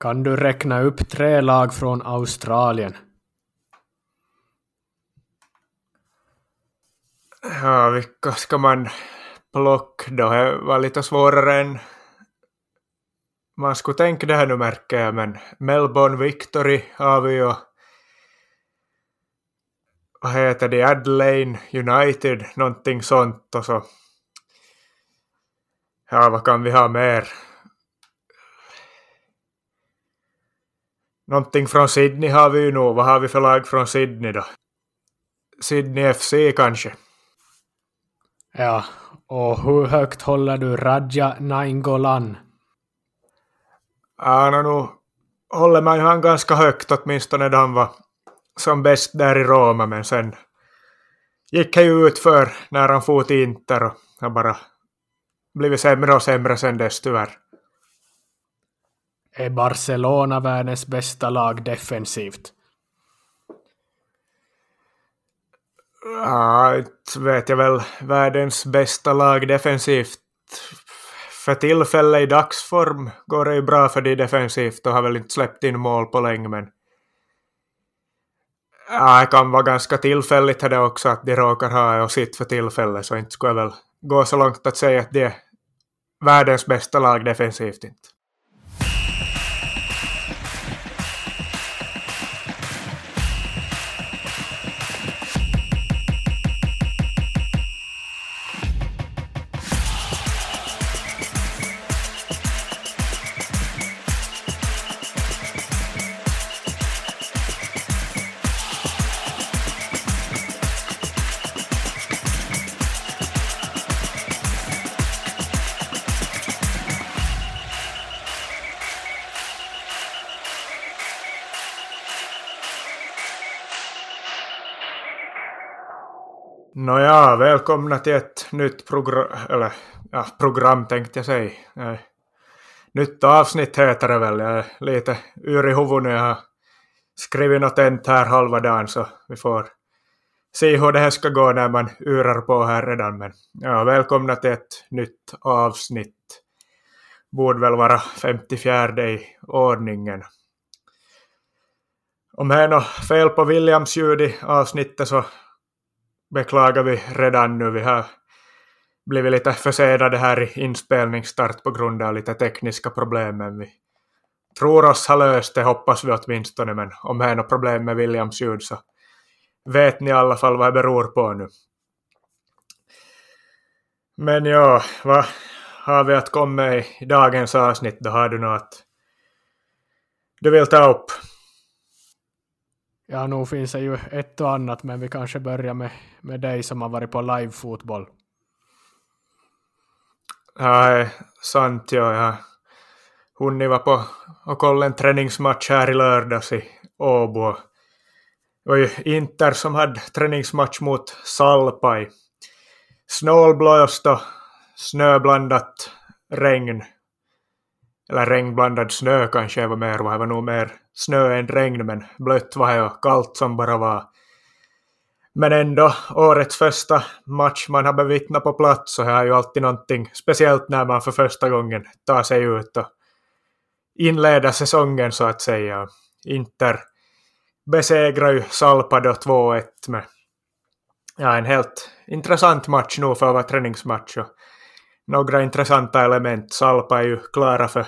Kan du räkna upp tre lag från Australien? Ja, vilka ska man plocka då? Det var lite svårare än man skulle tänka det här nu märker jag, men Melbourne Victory har vi ju vad heter det, Adelaide United, någonting sånt och så ja, vad kan vi ha mer? Någonting från Sydney har vi ju nog. Vad har vi för lag från Sydney då? Sydney FC kanske? Ja, och hur högt håller du Raja Nainggolan? Ja, no, nu håller man ju han ganska högt åtminstone då han var som bäst där i Roma men sen gick han ju ut för när han for till Inter och har bara blivit sämre och sämre sen dess tyvärr. Är Barcelona världens bästa lag defensivt? Ja, inte vet jag väl världens bästa lag defensivt. För tillfället i dagsform går det ju bra för de defensivt och har väl inte släppt in mål på länge men Ja, det kan vara ganska tillfälligt det också att de råkar ha och sitt för tillfället så inte skulle jag väl gå så långt att säga att det är världens bästa lag defensivt inte. Nåja, välkomna till ett nytt program, eller ja, program tänkte jag säga. Eh, nytt avsnitt heter det väl. Jag är lite ur i huvudet jag har skrivit något ent här halva dagen så vi får se hur det här ska gå när man urar på här redan. Men ja, välkomna till ett nytt avsnitt. Borde väl vara 54 i ordningen. Om det är något fel på Williams ljud i avsnittet så beklagar vi redan nu. Vi har blivit lite försenade här i inspelningsstart på grund av lite tekniska problem, men vi tror oss ha löst det, hoppas vi åtminstone, men om det är något problem med Williams ljud så vet ni i alla fall vad det beror på nu. Men ja, vad har vi att komma med i dagens avsnitt då? Har du något du vill ta upp? Ja, nog finns det ju ett och annat, men vi kanske börjar med, med dig som har varit på live-fotboll. Ja, sant. Ja, jag har hunnit vara på och kolla en träningsmatch här i lördags i Åbo. Det var ju Inter som hade träningsmatch mot Salpa i snålblåst och snöblandat regn eller regnblandad snö kanske var mer, det var nog mer snö än regn, men blött var det och kallt som bara var. Men ändå, årets första match man har bevittnat på plats så är ju alltid någonting speciellt när man för första gången tar sig ut och inleder säsongen så att säga. Inter besegrar ju Salpa då 2-1 med ja, en helt intressant match nog för att vara träningsmatch och några intressanta element. Salpa är ju klara för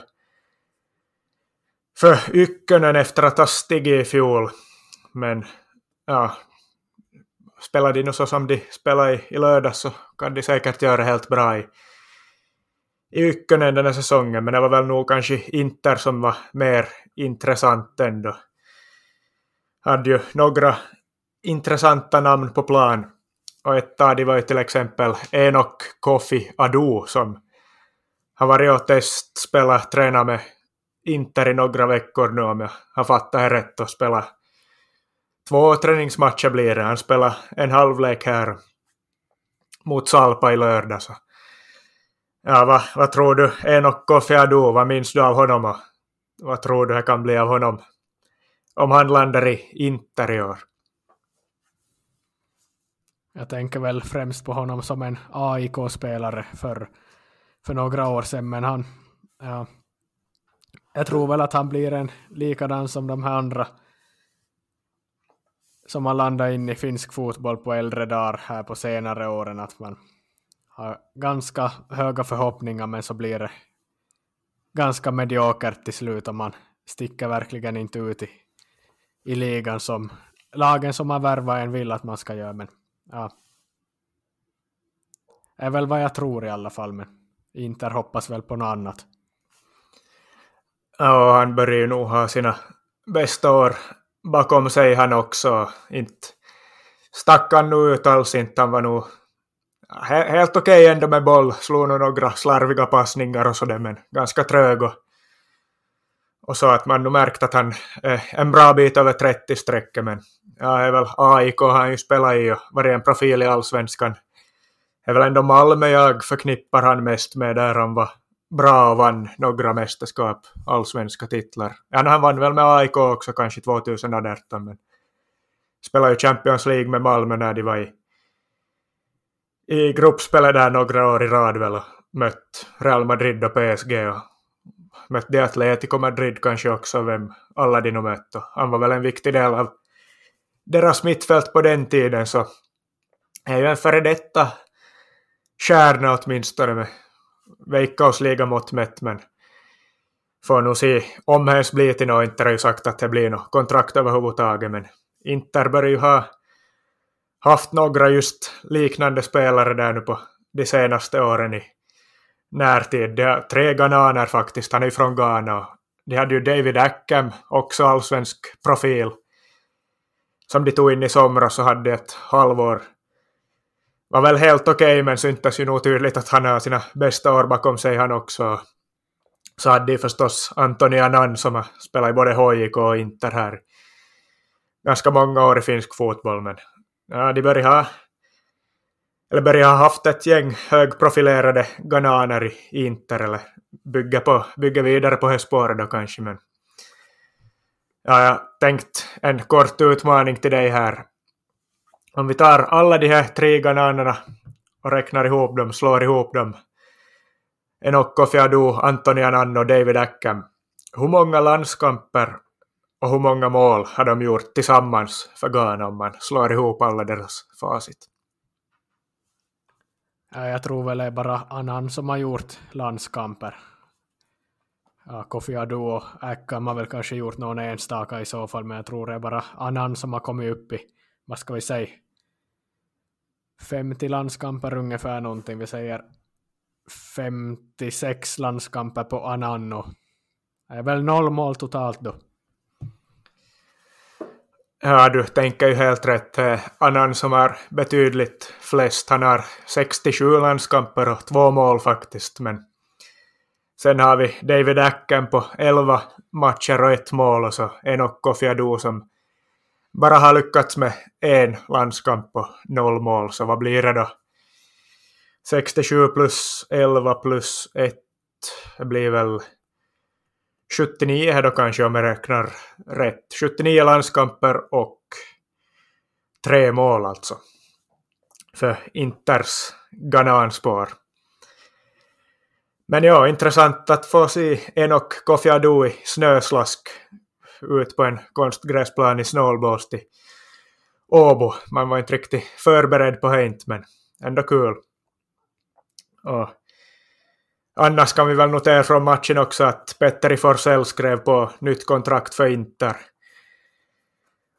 för Ykkönen efter att ha stigit i fjol. Men ja, spelar de nu så som de spelade i, i lördags så kan de säkert göra helt bra i, i Ykkönen den här säsongen. Men det var väl nog kanske Inter som var mer intressant ändå. Hade ju några intressanta namn på plan. Och ett av dem var ju till exempel Enok Kofi Adu som har varit och testspelat, tränat med Inter i några veckor nu om jag har fattat det rätt och spela två träningsmatcher blir det. Han spelar en halvlek här mot Salpa i lördags. Ja, vad, vad tror du? Enok Kofi Adu, vad minns du av honom och vad tror du det kan bli av honom om han landar i Inter i år? Jag tänker väl främst på honom som en AIK-spelare för, för några år sedan, men han, ja, jag tror väl att han blir en likadan som de här andra som har landat in i finsk fotboll på äldre dagar här på senare åren, att man har ganska höga förhoppningar men så blir det ganska mediokert till slut och man sticker verkligen inte ut i, i ligan som lagen som har värvat en vill att man ska göra. Men ja, är väl vad jag tror i alla fall, men Inter hoppas väl på något annat. Ja, han börjar ju nog ha sina bästa år bakom sig han också. Inte stack han nu ut alls inte. Han var nog helt okej okay ändå med boll. Slog nog några slarviga passningar och sådär, men ganska trög och, och så att man nu märkt att han är en bra bit över 30 strecket, men ja, är väl AIK har han ju spelat i och varit en profil i allsvenskan. Det är väl ändå Malmö jag förknippar han mest med där han var bra och vann några mästerskap, allsvenska titlar. Ja, han vann väl med AIK också kanske 2018, men spelade ju Champions League med Malmö när de var i, i gruppspelet där några år i rad väl och mött Real Madrid och PSG och mött de Atletico Madrid kanske också, vem alla de nu mött. Och han var väl en viktig del av deras mittfält på den tiden, så är ju en före detta stjärna åtminstone med veikkausligamått mätt, men får nog se om det ens blir till något. Inter har ju sagt att det blir något kontrakt överhuvudtaget, men Inter bör ju ha haft några just liknande spelare där nu på de senaste åren i närtid. De har tre ghananer faktiskt, han är ju från Ghana. De hade ju David Ackham, också allsvensk profil, som de tog in i somras och hade ett halvår var väl helt okej, okay, men syntes ju nog tydligt att han har sina bästa år bakom sig han också. Så hade de förstås Antoni Annan som har spelat i både HJK och Inter här ganska många år i finsk fotboll, men ja, de börjar ha eller börjar ha haft ett gäng högprofilerade ghananer i Inter eller bygga, på, bygga vidare på det spåret då kanske, men ja, jag tänkt en kort utmaning till dig här om vi tar alla de här tre ghananerna och räknar ihop dem, slår ihop dem, Enok, Kofi Adu, Antoni Annan och David Ackham, hur många landskamper och hur många mål har de gjort tillsammans för Ghana om man slår ihop alla deras facit? Jag tror väl det är bara Annan som har gjort landskamper. Ja, Kofi Adu och Ackham har väl kanske gjort någon enstaka i så fall, men jag tror det är bara Annan som har kommit upp i vad ska vi säga, 50 landskamper ungefär någonting. Vi säger 56 landskamper på Ananno. Det är väl noll mål totalt då. Ja, du tänker ju helt rätt. Eh, Annan som har betydligt flest, han har 67 landskamper och två mål faktiskt, men sen har vi David Acken på 11 matcher och ett mål och så Enok Kofiadou som bara har lyckats med en landskamp och noll mål, så vad blir det då? 67 plus 11 plus 1, det blir väl 79 här då kanske om jag räknar rätt. 79 landskamper och tre mål alltså. För Inters Ghananspår. Men ja, intressant att få se Enok Kofi Adu i snöslask ut på en konstgräsplan i snålblåst i Åbo. Man var inte riktigt förberedd på det men ändå kul. Och annars kan vi väl notera från matchen också att Petteri Forsell skrev på nytt kontrakt för Inter.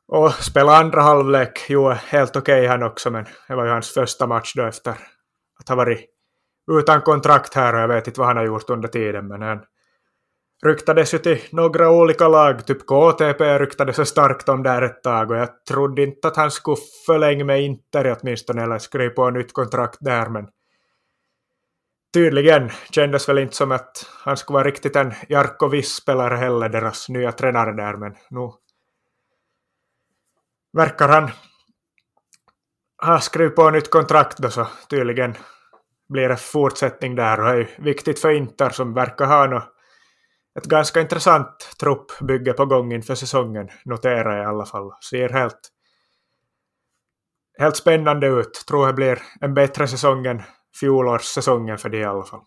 Och spelade andra halvlek, jo, helt okej okay han också, men det var ju hans första match då efter att ha varit utan kontrakt här och jag vet inte vad han har gjort under tiden, men han ryktades ju till några olika lag, typ KTP ryktades så starkt om där ett tag och jag trodde inte att han skulle förlänga med Inter åtminstone eller skriva på nytt kontrakt där men tydligen kändes väl inte som att han skulle vara riktigt en Jarkko Viss-spelare heller, deras nya tränare där men nu verkar han ha skrivit på nytt kontrakt då så tydligen blir det fortsättning där och det är ju viktigt för Inter som verkar ha något ett ganska intressant truppbygge på gång inför säsongen, noterar jag i alla fall. Ser helt, helt spännande ut. Tror det blir en bättre säsong än fjolårssäsongen för det i alla fall.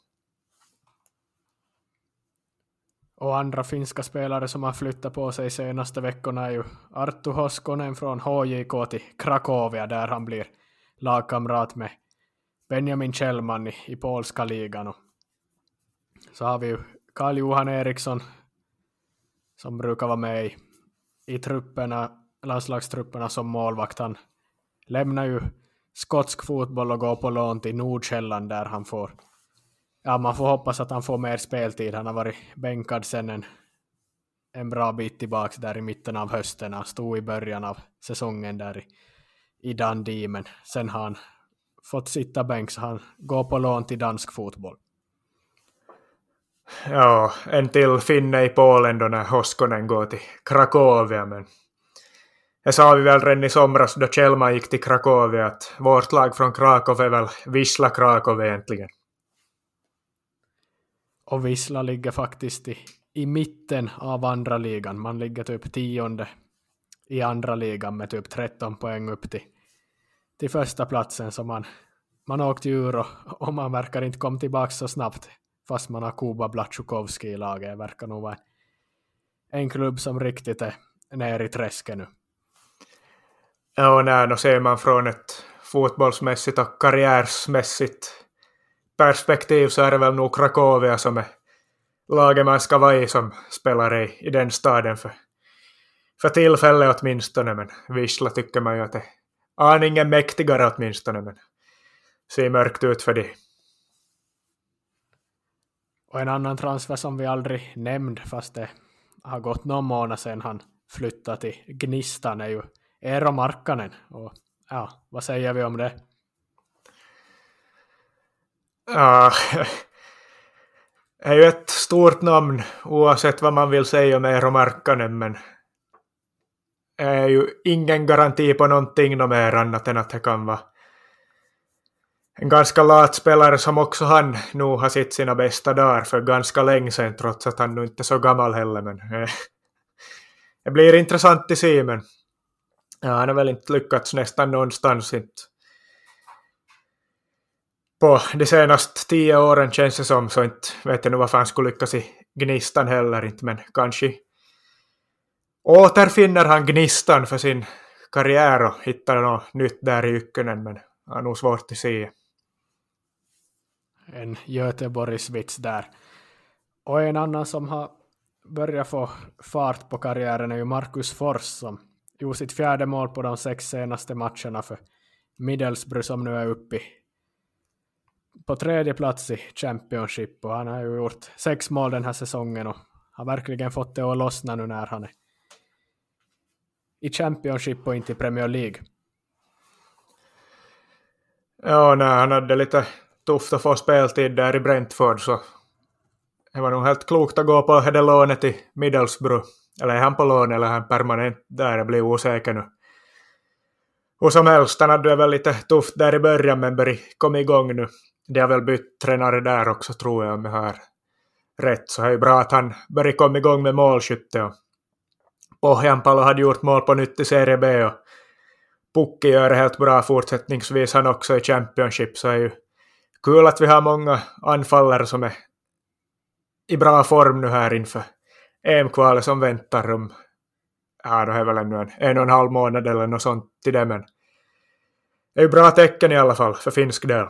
Och andra finska spelare som har flyttat på sig senaste veckorna är ju Arttu Hoskonen från HJK till Krakowia där han blir lagkamrat med Benjamin Kjellman i, i polska ligan. Och så har vi ju Karl-Johan Eriksson som brukar vara med i, i trupperna, landslagstrupperna som målvakt. Han lämnar ju skotsk fotboll och går på lån till Nordsjälland där han får ja, man får hoppas att han får mer speltid. Han har varit bänkad sen en, en bra bit tillbaka där i mitten av hösten. Han stod i början av säsongen där i, i Dundee, men sen har han fått sitta bänk så han går på lån till dansk fotboll. Ja, en till finne i Polen då när Hoskonen går till Krakowia, men det sa vi väl redan i somras då Kjellman gick till Krakowia att vårt lag från Krakow är väl Wisla Krakow egentligen. Och Wisla ligger faktiskt i, i mitten av andra ligan. Man ligger typ tionde i andra ligan med typ 13 poäng upp till, till första platsen. Så man, man åkte ur och, och man verkar inte komma tillbaka så snabbt fast man har Kuba Blatjukovski i laget. Det verkar nog vara en klubb som riktigt är nere i träsket nu. Ja, och när då ser man från ett fotbollsmässigt och karriärsmässigt perspektiv så är det väl nog Krakowia som är laget man ska vara i som spelare i, i den staden för, för tillfället åtminstone. Men Wisla tycker man ju att det är aningen mäktigare åtminstone. Men ser mörkt ut för de och en annan transfer som vi aldrig nämnde fast det har gått någon månad sedan han flyttade till Gnistan är ju Eero Markkanen. Och ja, vad säger vi om det? Ja, är ju ett stort namn oavsett vad man vill säga om Eero Markkanen, men är ju ingen garanti på någonting mer annat än att det kan vara en ganska lat spelare som också han nog har sett sina bästa dagar för ganska länge sedan trots att han nu inte är så gammal heller. Men eh, det blir intressant att se men ja, han har väl inte lyckats nästan någonstans. Inte på de senaste tio åren känns det som, så inte vet jag nu varför han skulle lyckas i gnistan heller inte, men kanske återfinner han gnistan för sin karriär och hittar något nytt där i Ykkönen, men det har nog svårt att se. En Göteborgsvits där. Och en annan som har börjat få fart på karriären är ju Marcus Fors som gjorde sitt fjärde mål på de sex senaste matcherna för Middlesbrough som nu är uppe i på tredje plats i Championship och han har ju gjort sex mål den här säsongen och har verkligen fått det att lossna nu när han är i Championship och inte i Premier League. Ja, nej, han hade lite tufft att få speltid där i Brentford så det var nog helt klokt att gå på det lånet i Middlesbrough. Eller är han på lån eller är han permanent där? Jag blir osäker nu. Hur som helst, han hade väl lite tufft där i början men började komma igång nu de har väl bytt tränare där också tror jag om jag har rätt. Så det är ju bra att han börjar komma igång med målskytte. Pohjanpalo hade gjort mål på nytt i Serie B och Pukki gör det helt bra fortsättningsvis han också i Championship så är ju kul att vi har många anfallare som är i bra form nu här inför EM-kvalet som väntar om ja, det är väl ännu en, en och en halv månad eller något sånt till det men det är ju bra tecken i alla fall för finsk del.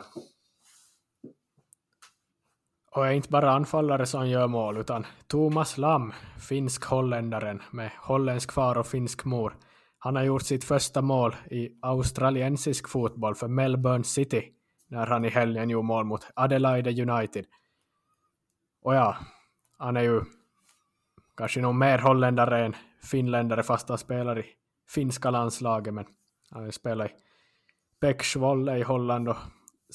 Och är inte bara anfallare som gör mål, utan Thomas Lam, finsk-holländaren med holländsk far och finsk mor, han har gjort sitt första mål i australiensisk fotboll för Melbourne City, när han i helgen gjorde mål mot Adelaide United. Och ja, han är ju kanske nog mer holländare än finländare fast han spelar i finska landslaget, men han spelar i Pek i Holland och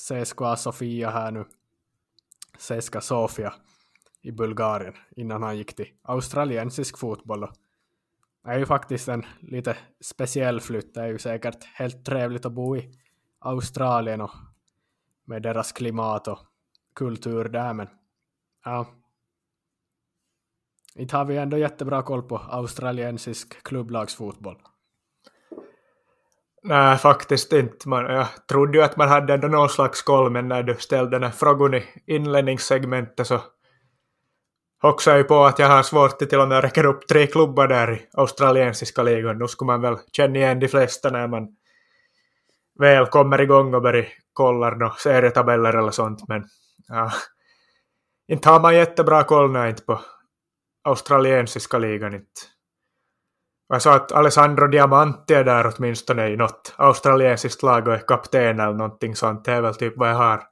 CSKA Sofia här nu CSKA Sofia i Bulgarien innan han gick till australiensisk fotboll. Och Det är ju faktiskt en lite speciell flytt. Det är ju säkert helt trevligt att bo i Australien och med deras klimat och kultur där, men ja. Inte har vi ändå jättebra koll på australiensisk klubblagsfotboll. Nej, faktiskt inte. Man, jag trodde ju att man hade ändå någon slags koll, men när du ställde den här frågan i inledningssegmentet så hoxar ju på att jag har svårt att till och med räcka upp tre klubbar där i australiensiska ligan. Nu skulle man väl känna igen de flesta när man väl kommer igång och börjar kolla no, serietabeller eller sånt, men ja, inte har man jättebra koll när inte på australiensiska ligan. Inte. Jag sa att Alessandro Diamanti är där åtminstone i något australiensiskt lag och är kapten eller någonting sånt. Det är väl typ vad jag har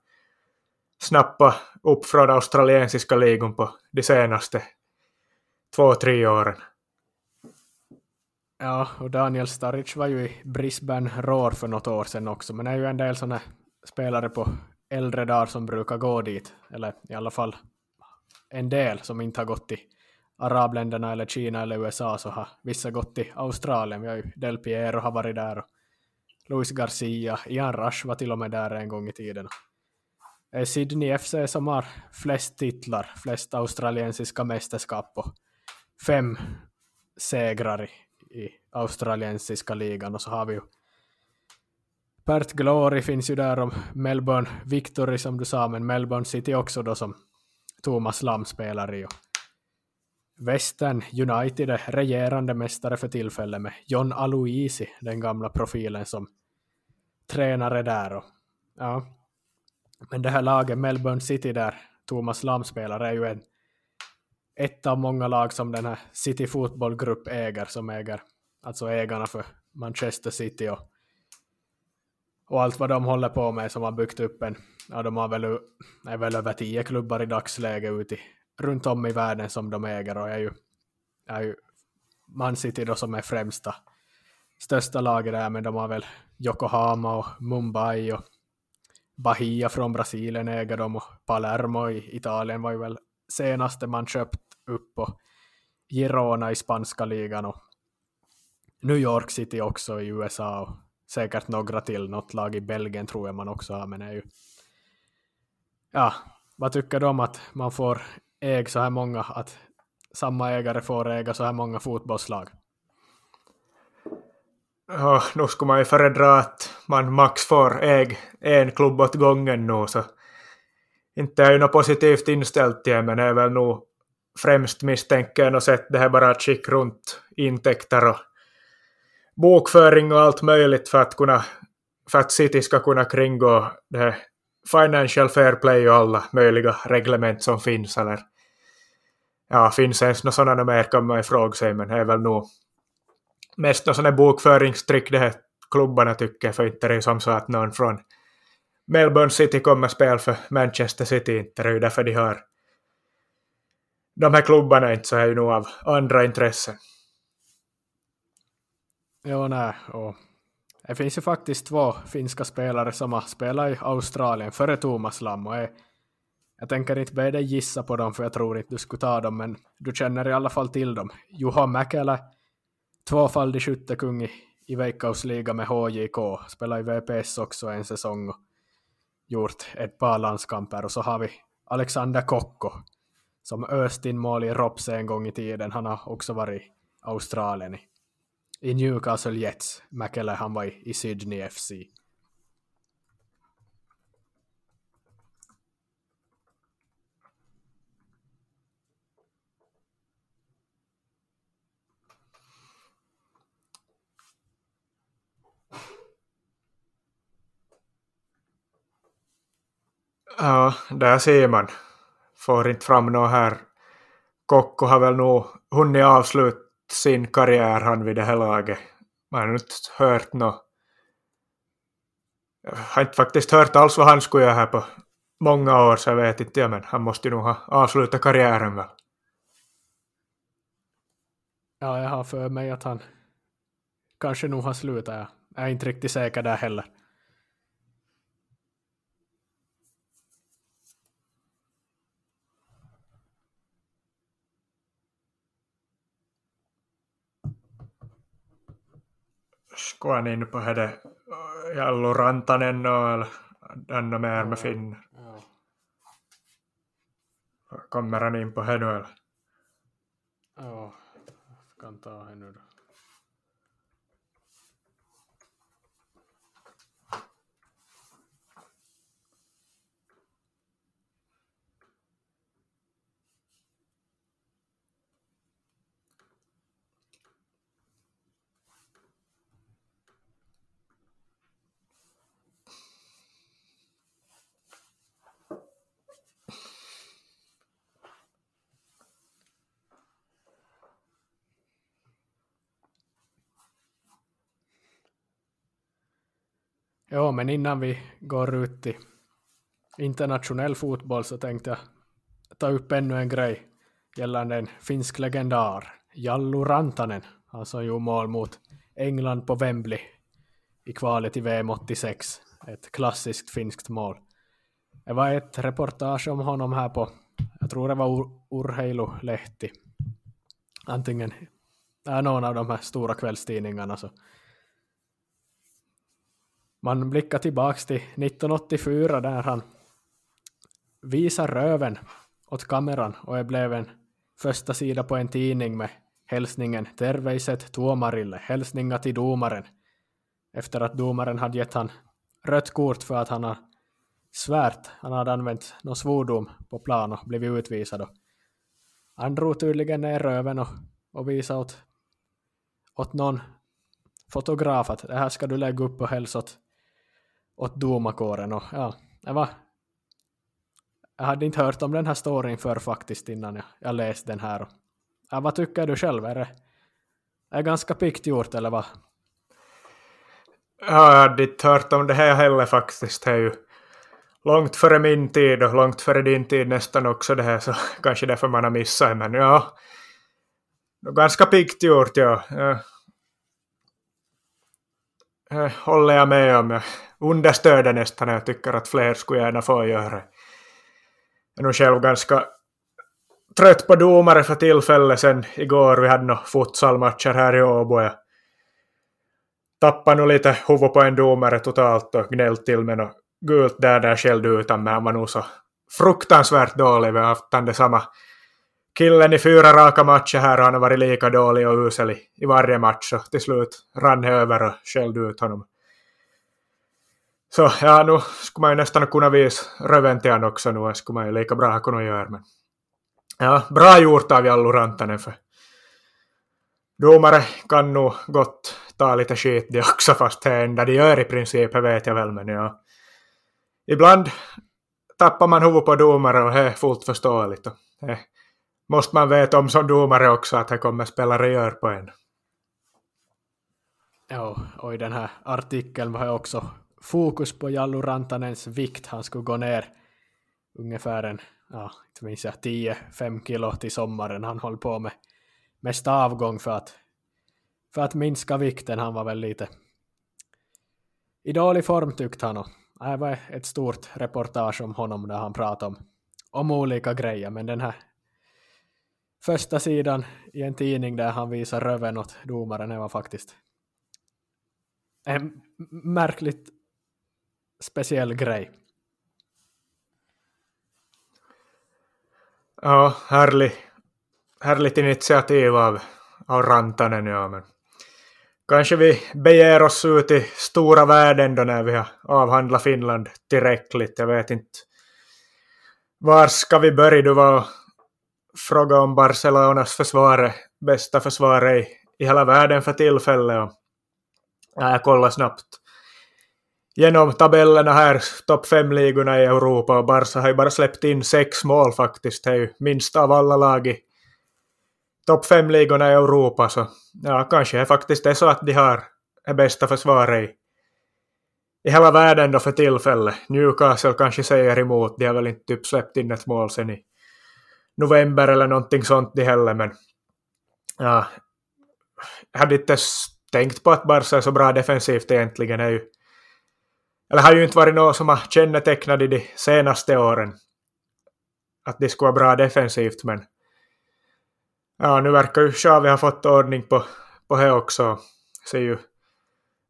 snappat upp från australiensiska ligan på de senaste två, tre åren. Ja, och Daniel Staric var ju i Brisbane Roar för något år sedan också, men det är ju en del sådana spelare på äldre dagar som brukar gå dit, eller i alla fall en del som inte har gått till arabländerna eller Kina eller USA så har vissa gått till Australien. Vi har ju Del Piero har varit där och Luis Garcia, Ian Rush var till och med där en gång i tiden. Det är Sydney FC som har flest titlar, flest australiensiska mästerskap och fem segrar i, i australiensiska ligan och så har vi ju Perth Glory finns ju där och Melbourne Victory som du sa, men Melbourne City också då som Thomas Lam spelar i. Western United är regerande mästare för tillfället med John Aloisi, den gamla profilen som tränare där. Och, ja. Men det här laget, Melbourne City där Thomas Lam spelar, är ju en, ett av många lag som den här City Football Group äger, som äger, alltså ägarna för Manchester City och, och allt vad de håller på med som har byggt upp en, ja de har väl, är väl över tio klubbar i dagsläget ute i runt om i världen som de äger och är ju, är ju Man City då som är främsta största laget där, men de har väl Yokohama och Mumbai och Bahia från Brasilien äger de och Palermo i Italien var ju väl senaste man köpt upp och Girona i spanska ligan och New York City också i USA och säkert några till, något lag i Belgien tror jag man också har, men är ju ja, vad tycker du om att man får äga så här många, att samma ägare får äga så här många fotbollslag? Ja, nu skulle man ju föredra att man max får äga en klubb åt gången nu, så inte är ju något positivt inställt till men är väl nog främst misstänker jag sett det här bara att skicka runt intäkter och bokföring och allt möjligt för att kunna för att City ska kunna kringgå det här financial fair play och alla möjliga reglement som finns. Eller, ja, finns ens några sådana mer kan man ju fråga sig, men det är väl nog mest någon sån bokföringstrick det här klubbarna tycker, för inte det är som så att någon från Melbourne City kommer spela för Manchester City, inte det är ju därför de har de här klubbarna inte så är ju nog av andra intressen. Jo, nej, och det finns ju faktiskt två finska spelare som har spelat i Australien före Thomas Lam och jag, jag tänker inte be dig gissa på dem för jag tror inte du skulle ta dem men du känner i alla fall till dem. Juha Mäkelä, tvåfaldig skyttekung i, i Veikkausliga med HJK, spelar i VPS också en säsong och gjort ett par landskamper och så har vi Alexander Kokko som öst in mål i Ropse en gång i tiden. Han har också varit i Australien i i Newcastle Jets. Mäkelä han var i, i Sydney FC. Ja, där ser man. Får inte fram något här. Kokko har väl nog hunnit avsluta sin karriär han vid det här laget. Man har inte hört något. Jag har inte faktiskt hört alls vad han skulle göra här på många år, så jag vet inte, ja, men han måste ju nog ha avslutat karriären väl. Ja, jag har för mig att han kanske nog har slutat. Jag är inte riktigt säker där heller. Skulle niin på hade Jallu Rantanen och Anna mer med Finn. Kommer han in på henne eller? Ja, kan ta henne då. Ja, men innan vi går ut till internationell fotboll så tänkte jag ta upp ännu en grej gällande en finsk legendar, Jallu Rantanen. Han som gjorde mål mot England på Wembley i kvalet i VM 86. Ett klassiskt finskt mål. Det var ett reportage om honom här på, jag tror det var Ur Urheilu-lehti. Antingen är någon av de här stora kvällstidningarna. Så. Man blickar tillbaks till 1984 där han visar röven åt kameran och det blev en första sida på en tidning med hälsningen Terveiset tuomarille, hälsningar till domaren. Efter att domaren hade gett han rött kort för att han har svärt, han hade använt någon svordom på plan och blivit utvisad. Han drog tydligen ner röven och, och visade åt, åt någon fotograf att det här ska du lägga upp och hälsa åt, åt domarkåren. Och, ja, det var, jag hade inte hört om den här storyn för faktiskt innan jag, jag läste den här. Ja, vad tycker du själv? Är det är ganska pikt gjort eller vad? Ja, jag hade inte hört om det här heller faktiskt. Det är ju långt före min tid och långt före din tid nästan också det här så kanske därför man har missat men ja. Ganska pikt gjort ja. ja. Eh, det håller jag med om. Jag understöder nästan. Jag tycker att fler skulle gärna få göra. Jag är nog själv ganska trött på domare för tillfället sen igår. Vi hade några futsalmatcher här i Åbo. Jag tappade nog lite huvud på en domare totalt och gnällt till med något gult där där skällde ut men han var nog så fruktansvärt dålig. Vi har haft han samma killen i fyra raka matcher här och han har varit lika dålig och usel i, i varje match och till slut rann det över och skällde ut honom. Så ja, nu skulle man ju nästan kunna visa röven till honom också nu, det skulle man ju lika bra kunna göra. Men ja, bra gjort av Jallu Rantanen för domare kan nog gott ta lite skit det också fast det enda de gör i princip, det vet jag väl men ja ibland tappar man huvudet på domare och det är fullt förståeligt. Och måste man veta om som domare också att det kommer spelare gör på en. Ja, och i den här artikeln var det också fokus på Jallu Rantanens vikt. Han skulle gå ner ungefär en, ja, inte minns jag, 10-5 kilo till sommaren. Han höll på med, med stavgång för att, för att minska vikten. Han var väl lite i dålig form tyckte han. Och det var ett stort reportage om honom där han pratade om, om olika grejer, men den här första sidan i en tidning där han visar röven åt domaren, det var faktiskt en märkligt speciell grej. Ja, härlig, härligt initiativ av, av Rantanen, ja, men Kanske vi beger oss ut i stora världen då när vi har avhandlat Finland tillräckligt. Jag vet inte. Var ska vi börja? Du var fråga om Barcelonas försvar, bästa försvar i, i hela världen för tillfället. Och, ja, jag kollar snabbt genom tabellerna här, topp fem-ligorna i Europa och Barca har ju bara släppt in sex mål faktiskt. Det är ju minst av alla lag i, topp fem-ligorna i Europa så ja, kanske det faktiskt är så att de har det bästa försvaret i, i hela världen då för tillfället. Newcastle kanske säger emot, de har väl inte typ släppt in ett mål sen i november eller någonting sånt de heller men ja, jag hade inte tänkt på att Barca är så bra defensivt egentligen. Är ju, eller har ju inte varit något som har kännetecknat i de senaste åren. Att de skulle vara bra defensivt men Ja, nu verkar ju Xavi ha fått ordning på, på det också. Ser ju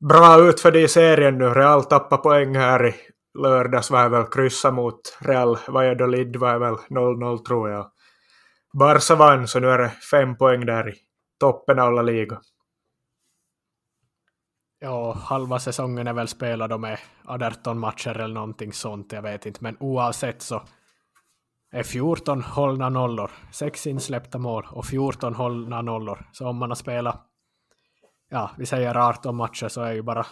bra ut för det i serien nu. Real tappar poäng här i lördags var väl kryssa mot Real Valladolid var väl 0-0 tror jag. Barca vann så nu är det fem poäng där i toppen av La Liga. Ja, halva säsongen är väl spelad med 18 matcher eller någonting sånt, jag vet inte. Men oavsett så är 14 hållna nollor, 6 insläppta mål och 14 hållna nollor. Så om man har spelat, ja, vi säger 18 matcher så är ju bara,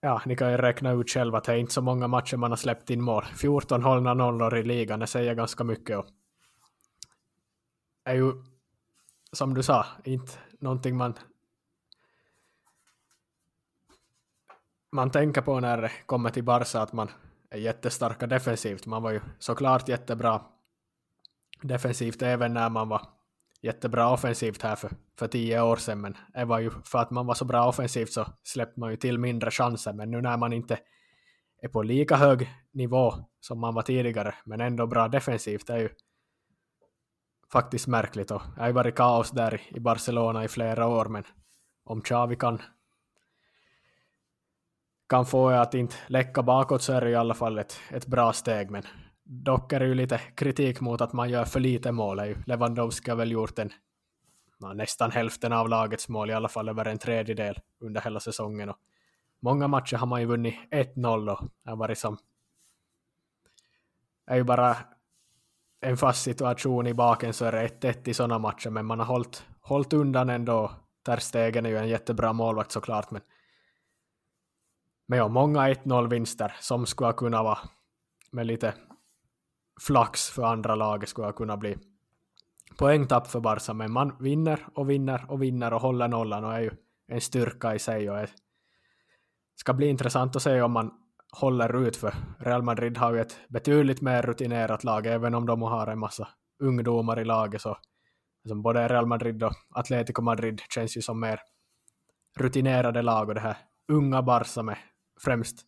ja, ni kan ju räkna ut själva att det är inte så många matcher man har släppt in mål. 14 hållna nollor i ligan, det säger ganska mycket. Och är ju, som du sa, inte någonting man man tänker på när det kommer till Barca att man är jättestarka defensivt. Man var ju såklart jättebra defensivt även när man var jättebra offensivt här för, för tio år sedan. Men det var ju för att man var så bra offensivt så släppte man ju till mindre chanser. Men nu när man inte är på lika hög nivå som man var tidigare, men ändå bra defensivt, det är ju faktiskt märkligt. Och det har ju varit kaos där i Barcelona i flera år, men om Xavi kan, kan få att inte läcka bakåt så är det i alla fall ett, ett bra steg. Men dock är det ju lite kritik mot att man gör för lite mål. Lewandowski har väl gjort en, nästan hälften av lagets mål, i alla fall över en tredjedel under hela säsongen. Och många matcher har man ju vunnit 1-0 och det har varit som är ju bara en fast situation i baken så är det 1-1 i sådana matcher, men man har hållit, hållit undan ändå. Terstegen är ju en jättebra målvakt såklart, men men ja, många 1-0-vinster som skulle kunna vara med lite flax för andra laget skulle kunna bli poängtapp för Barca, men man vinner och vinner och vinner och håller nollan och är ju en styrka i sig och är, ska bli intressant att se om man håller ut för Real Madrid har ju ett betydligt mer rutinerat lag, även om de har en massa ungdomar i laget så alltså både Real Madrid och Atletico Madrid känns ju som mer rutinerade lag och det här unga Barca med främst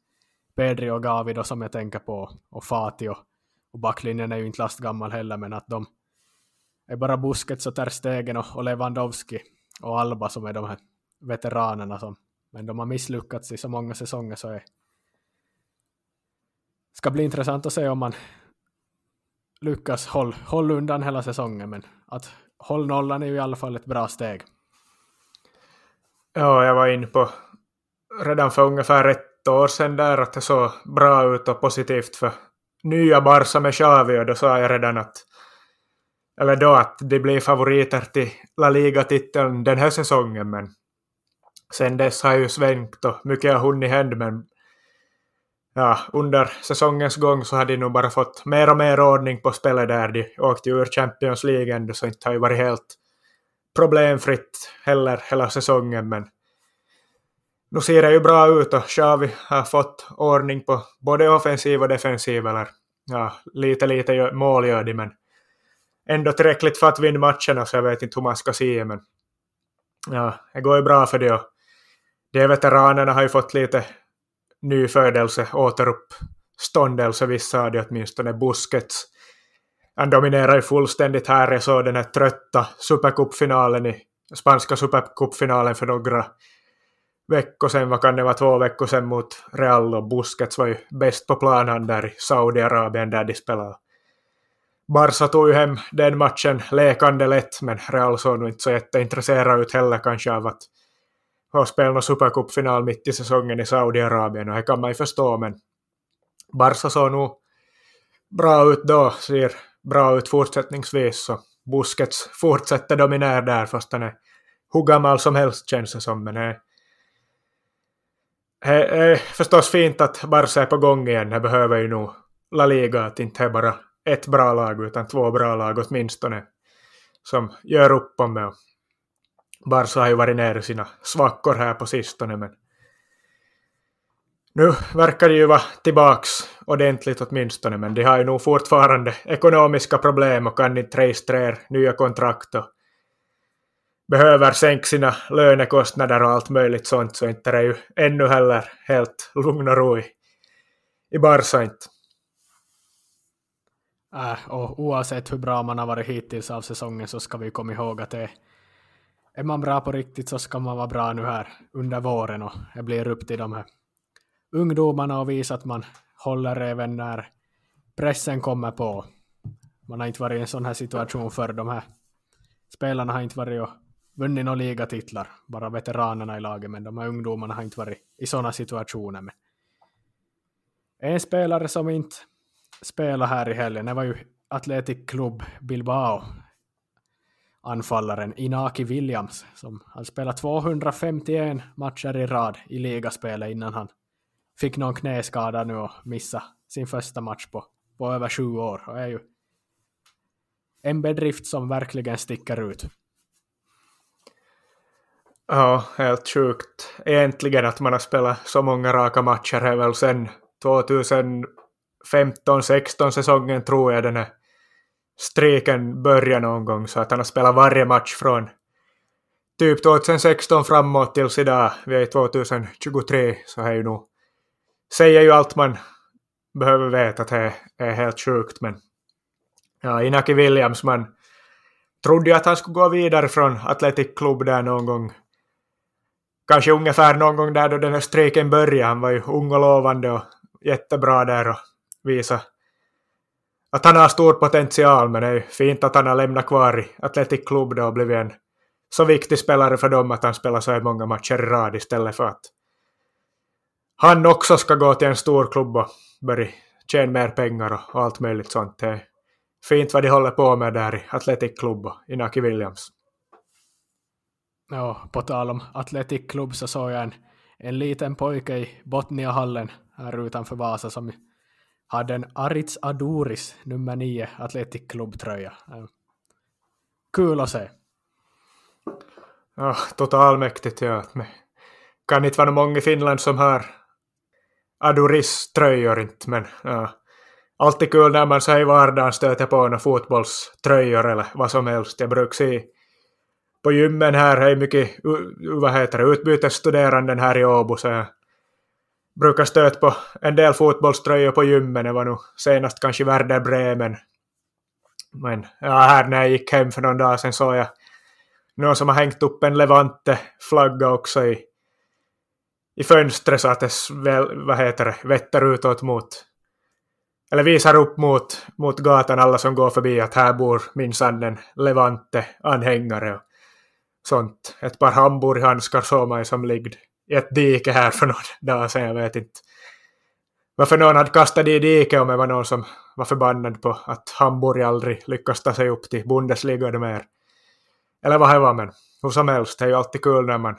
Pedri och Gavi då som jag tänker på och Fati och, och backlinjen är ju inte lastgammal heller men att de är bara Busquets och Ter Stegen och, och Lewandowski och Alba som är de här veteranerna som men de har misslyckats i så många säsonger så är ska bli intressant att se om man lyckas hålla håll undan hela säsongen, men att håll nollan är ju i alla fall ett bra steg. Ja, jag var inne på redan för ungefär ett år sedan där att det såg bra ut och positivt för nya Barca med Xavi och då sa jag redan att eller då att de blir favoriter till La Liga-titeln den här säsongen men sen dess har ju svängt och mycket har hunnit hända men ja, under säsongens gång så har de nog bara fått mer och mer ordning på spelet där. De åkte ju ur Champions League ändå, så inte har ju varit helt problemfritt heller hela säsongen, men nu ser det ju bra ut och Xavi har fått ordning på både offensiv och defensiv, eller ja, lite lite mål gör de, men ändå tillräckligt för att vinna matcherna, så jag vet inte hur man ska se men ja, det går ju bra för det och de veteranerna har ju fått lite nyfödelse, återuppståndelse, vissa hade de åtminstone. Busquets. Han dominerar ju fullständigt här. Jag såg den här trötta supercupfinalen i spanska supercupfinalen för några veckor sedan, vad kan det vara, två veckor sedan mot Real och Busquets var ju bäst på planen där i Saudiarabien där de spelade. Barca tog ju hem den matchen lekande lätt, men Real såg nog inte så jätteintresserad ut heller kanske av att har spelat någon supercupfinal mitt i säsongen i Saudiarabien och det kan man ju förstå men Barca såg nog bra ut då, ser bra ut fortsättningsvis så Busquets fortsätter dominera där fast han är hur gammal som helst känns det som men det är förstås fint att Barca är på gång igen. Det behöver ju nog La Liga att inte är bara ett bra lag utan två bra lag åtminstone som gör upp om det. Barca har ju varit nere sina svackor här på sistone, men nu verkar det ju vara tillbaks ordentligt åtminstone, men de har ju nog fortfarande ekonomiska problem och kan inte registrera nya kontrakt och behöver sänka sina lönekostnader och allt möjligt sånt, så inte är det ju ännu heller helt lugn och ro i, i Barca inte. Äh, och oavsett hur bra man har varit hittills av säsongen så ska vi komma ihåg att det är man bra på riktigt så ska man vara bra nu här under våren och det blir upp till de här ungdomarna och visa att man håller även när pressen kommer på. Man har inte varit i en sån här situation för de här spelarna har inte varit och vunnit några ligatitlar, bara veteranerna i laget, men de här ungdomarna har inte varit i sådana situationer. Men en spelare som inte spelade här i helgen, det var ju Athletic Club Bilbao anfallaren Inaki Williams som har spelat 251 matcher i rad i ligaspelet innan han fick någon knäskada nu och missade sin första match på, på över sju år. Och är ju en bedrift som verkligen sticker ut. Ja, helt sjukt. Egentligen att man har spelat så många raka matcher är väl sen 2015-16 säsongen tror jag den är streken börja någon gång så att han har spelat varje match från typ 2016 framåt tills idag. Vi är 2023 så är ju nog säger ju allt man behöver veta att det är helt sjukt men ja, Inaki Williams man trodde ju att han skulle gå vidare från Athletic Club där någon gång kanske ungefär någon gång där då den här strejken började. Han var ju ung och lovande och jättebra där och visade att han har stor potential, men det är ju fint att han har lämnat kvar i Athletic Club då och blivit en så viktig spelare för dem att han spelar så här många matcher i rad istället för att han också ska gå till en stor klubb och börja tjäna mer pengar och allt möjligt sånt. Det är fint vad de håller på med där i Athletic Club och Inaki Williams. Ja, på tal om Athletic Club så såg jag en, en liten pojke i Botniahallen här utanför Vasa som hade en Aritz Aduris nummer 9 Athletic Club-tröja. Äh. Kul att se. Ah, tota ja, totalmäktigt ja. Det kan inte vara många i Finland som har Aduris-tröjor inte, men ja. Alltid kul när man så i vardagen stöter på några fotbollströjor eller vad som helst. Jag brukar se på gymmen här är mycket vad heter det, utbytesstuderanden här i Åbo så jag brukar stöta på en del fotbollströjor på gymmen. Det var nog senast kanske Werder Bremen. Men ja, här när jag gick hem för någon dag sedan såg jag någon som har hängt upp en Levante-flagga också i, i fönstret så att det väl, vad heter det, vetter utåt mot eller visar upp mot, mot gatan alla som går förbi att här bor minsann en Levante-anhängare och sånt. Ett par hamburghandskar såg man som liggde i ett dike här för några dagar sedan, jag vet inte varför någon hade kastat det i diket om det var någon som var förbannad på att Hamburg aldrig lyckas ta sig upp till Bundesliga mer. Eller vad det var, men hur som helst, det är ju alltid kul när man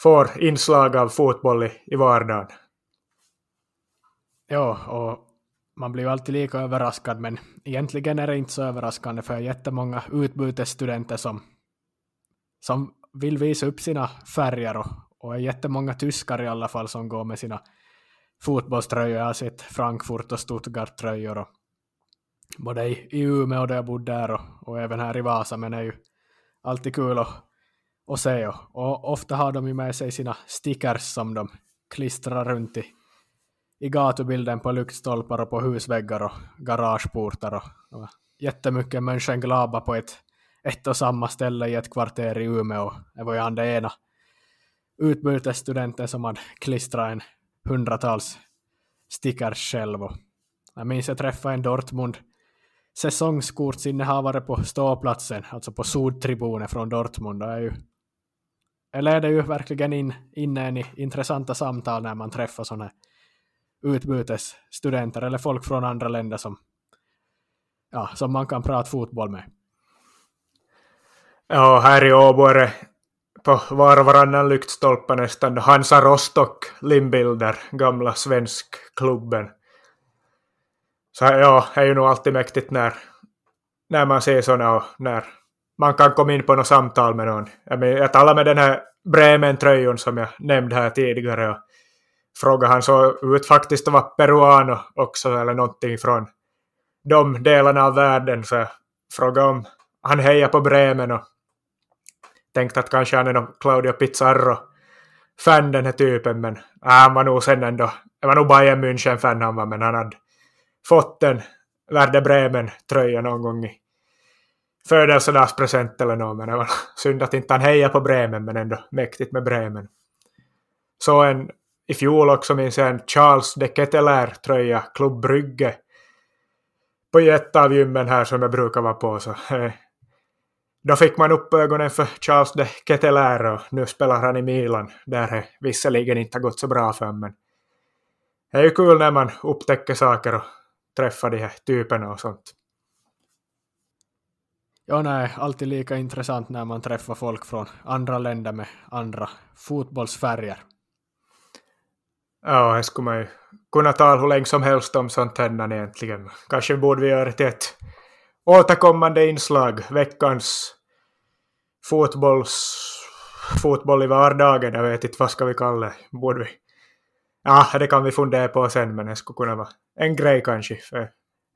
får inslag av fotboll i, i vardagen. Ja, och man blir ju alltid lika överraskad, men egentligen är det inte så överraskande för jättemånga utbytesstudenter som, som vill visa upp sina färger och, och är jättemånga tyskar i alla fall som går med sina fotbollströjor. Jag har sett Frankfurt och Stuttgart-tröjor och både i, i Umeå där jag bodde där och, och även här i Vasa, men det är ju alltid kul att, att se. Och, och ofta har de ju med sig sina stickers som de klistrar runt i, i gatubilden på lyktstolpar och på husväggar och garageportar och, och jättemycket Mönchengladbach på ett, ett och samma ställe i ett kvarter i Umeå. Det var ju han det ena utbytesstudenten som hade klistrat en hundratals stickers själv. Och jag minns jag träffade en Dortmund säsongskortsinnehavare på ståplatsen, alltså på Sudtribunen från Dortmund. Det är ju det leder ju verkligen in, in en i intressanta samtal när man träffar sådana utbytesstudenter eller folk från andra länder som, ja, som man kan prata fotboll med. Ja, här i Åbo är det på var och varannan lyktstolpe nästan Hansa Rostock limbilder, gamla svenskklubben. Så ja, det är ju nog alltid mäktigt när, när man ser sådana och när man kan komma in på något samtal med någon. Jag, men, jag talade med den här Bremen-tröjan som jag nämnde här tidigare och frågade han så ut faktiskt att vara peruano också eller någonting från de delarna av världen så jag frågade om han hejar på Bremen och tänkte att kanske han är någon Claudio Pizarro-fan den här typen, men äh, han var nog sen ändå, det var nog Bayern München-fan han var, men han hade fått en Werder Bremen-tröja någon gång i födelsedagspresent eller något, men det var synd att inte han hejar på Bremen, men ändå mäktigt med Bremen. Så en i fjol också minns jag en Charles de Ketelaere-tröja, Klubb Brygge, på ett av gymmen här som jag brukar vara på, så eh, då fick man upp ögonen för Charles de Ketelaere och nu spelar han i Milan, där det visserligen inte har gått så bra för men det är ju kul när man upptäcker saker och träffar de här typerna och sånt. Ja, nej, alltid lika intressant när man träffar folk från andra länder med andra fotbollsfärger. Ja, det skulle man ju kunna tala hur länge som helst om sånt här egentligen. Kanske borde vi göra det till ett återkommande inslag, veckans fotbolls fotboll i vardagen, jag vet inte vad ska vi kalla det, borde vi? Ja, det kan vi fundera på sen, men det skulle kunna vara en grej kanske. För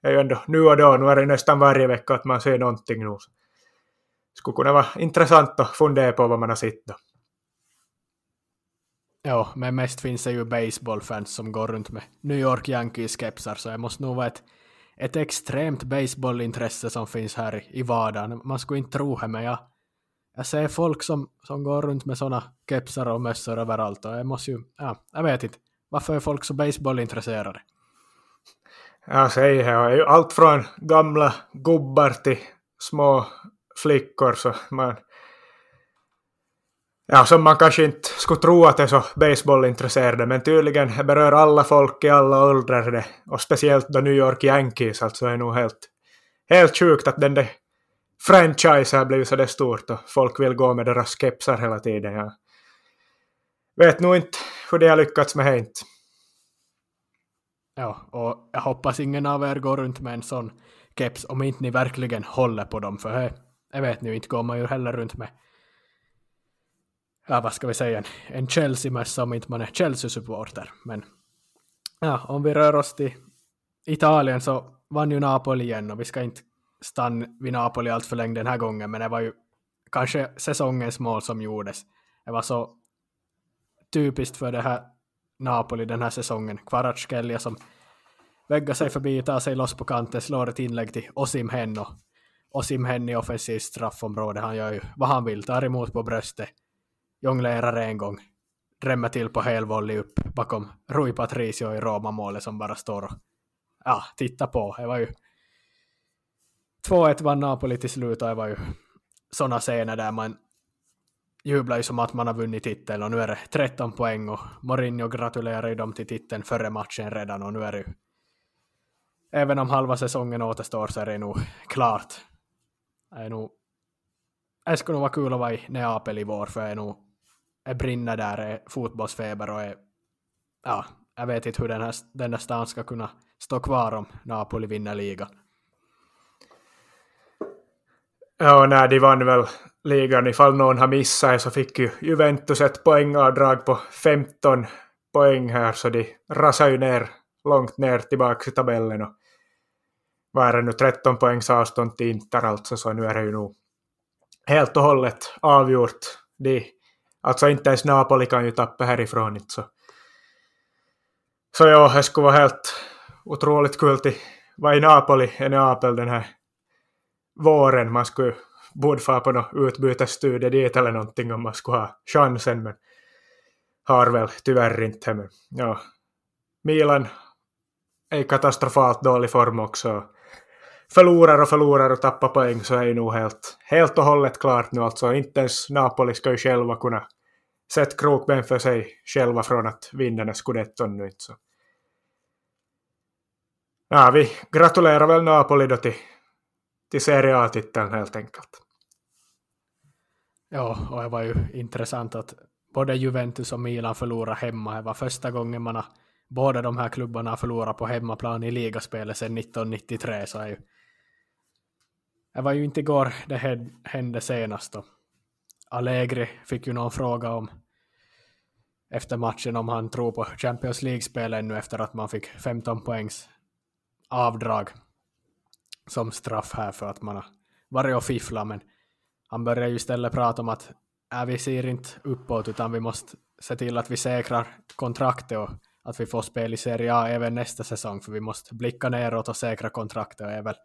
det är ju ändå nu och då, nu är det nästan varje vecka att man ser någonting nu. Det skulle kunna vara intressant att fundera på vad man har sett då. Ja, men mest finns det ju baseballfans som går runt med New York Yankees-kepsar, så det måste nog vara ett, ett extremt baseballintresse som finns här i vardagen. Man skulle inte tro det, men jag, jag ser folk som, som går runt med såna kepsar och mössor överallt och jag måste ju, ja, jag vet inte. Varför är folk så baseballintresserade? Jag säger det, är ju allt från gamla gubbar till små flickor, så man, ja, som man kanske inte skulle tro att är så baseballintresserade, men tydligen berör alla folk i alla åldrar det, och speciellt då New York Yankees, alltså är nog helt, helt sjukt att den där franchise har blivit så där stort och folk vill gå med deras kepsar hela tiden. Jag Vet nog inte hur de har lyckats med det inte. Ja, och jag hoppas ingen av er går runt med en sån keps om inte ni verkligen håller på dem, för det, jag vet nu inte går man ju heller runt med ja, vad ska vi säga, en Chelsea-mössa om inte man är Chelsea-supporter. Men ja, om vi rör oss till Italien så vann ju Napoli igen och vi ska inte stanna vid Napoli allt för länge den här gången, men det var ju kanske säsongens mål som gjordes. Det var så typiskt för det här Napoli den här säsongen. Kvaratskhelia som väggar sig förbi, tar sig loss på kanten, slår ett inlägg till Osimhen och Osimhen i offensivt straffområde. Han gör ju vad han vill, tar emot på bröstet, jonglerar en gång, drämmer till på helvolley upp bakom Rui Patricio i Roma-målet som bara står och ja, tittar på. Det var ju 2-1 vann Napoli till slut och det var ju sådana scener där man jublar ju som att man har vunnit titeln och nu är det 13 poäng och Mourinho gratulerar ju dem till titeln före matchen redan och nu är det ju även om halva säsongen återstår så är det nog klart. Det är nog det skulle nog vara kul att vara i Neapel i vår för det är nog brinner där, är fotbollsfeber och är, ja, jag vet inte hur den här, den här stan ska kunna stå kvar om Napoli vinner ligan. Ja, nej, de vann väl ligan. Ifall någon har missat så fick ju Juventus ett poängavdrag på 15 poäng här, så de rasar ju ner, långt ner tillbaka i tabellen. Och vad är det nu, 13 poängs avstånd till Inter alltså, så nu är det ju nog helt och hållet avgjort. De, alltså inte ens Napoli kan ju tappa härifrån inte så. Så ja, det skulle vara helt otroligt kul att vara i Napoli, i Neapel den här våren. Man skulle borde få på någon utbytesstudie dit eller någonting om man skulle ha chansen, men har väl tyvärr inte. Men, ja. Milan är katastrofalt dålig form också. Förlorar och förlorar och tappar poäng så är ju nog helt, helt och hållet klart nu alltså. Inte ens Napoli ska ju själva kunna sätta krokben för sig själva från att vinna den scudetton nu så. Ja, vi gratulerar väl Napoli då till, till Serie A-titeln helt enkelt. Ja, och det var ju intressant att både Juventus och Milan förlorade hemma. Det var första gången man har, båda de här klubbarna har förlorat på hemmaplan i ligaspelet sedan 1993. Så är ju, det var ju inte igår det hände senast. Då. Allegri fick ju någon fråga om efter matchen om han tror på Champions League-spel ännu efter att man fick 15 poängs avdrag som straff här för att man har varit och fifflat. Men han börjar ju istället prata om att äh, vi ser inte uppåt utan vi måste se till att vi säkrar kontraktet och att vi får spel i Serie A även nästa säsong för vi måste blicka neråt och säkra kontraktet och är väl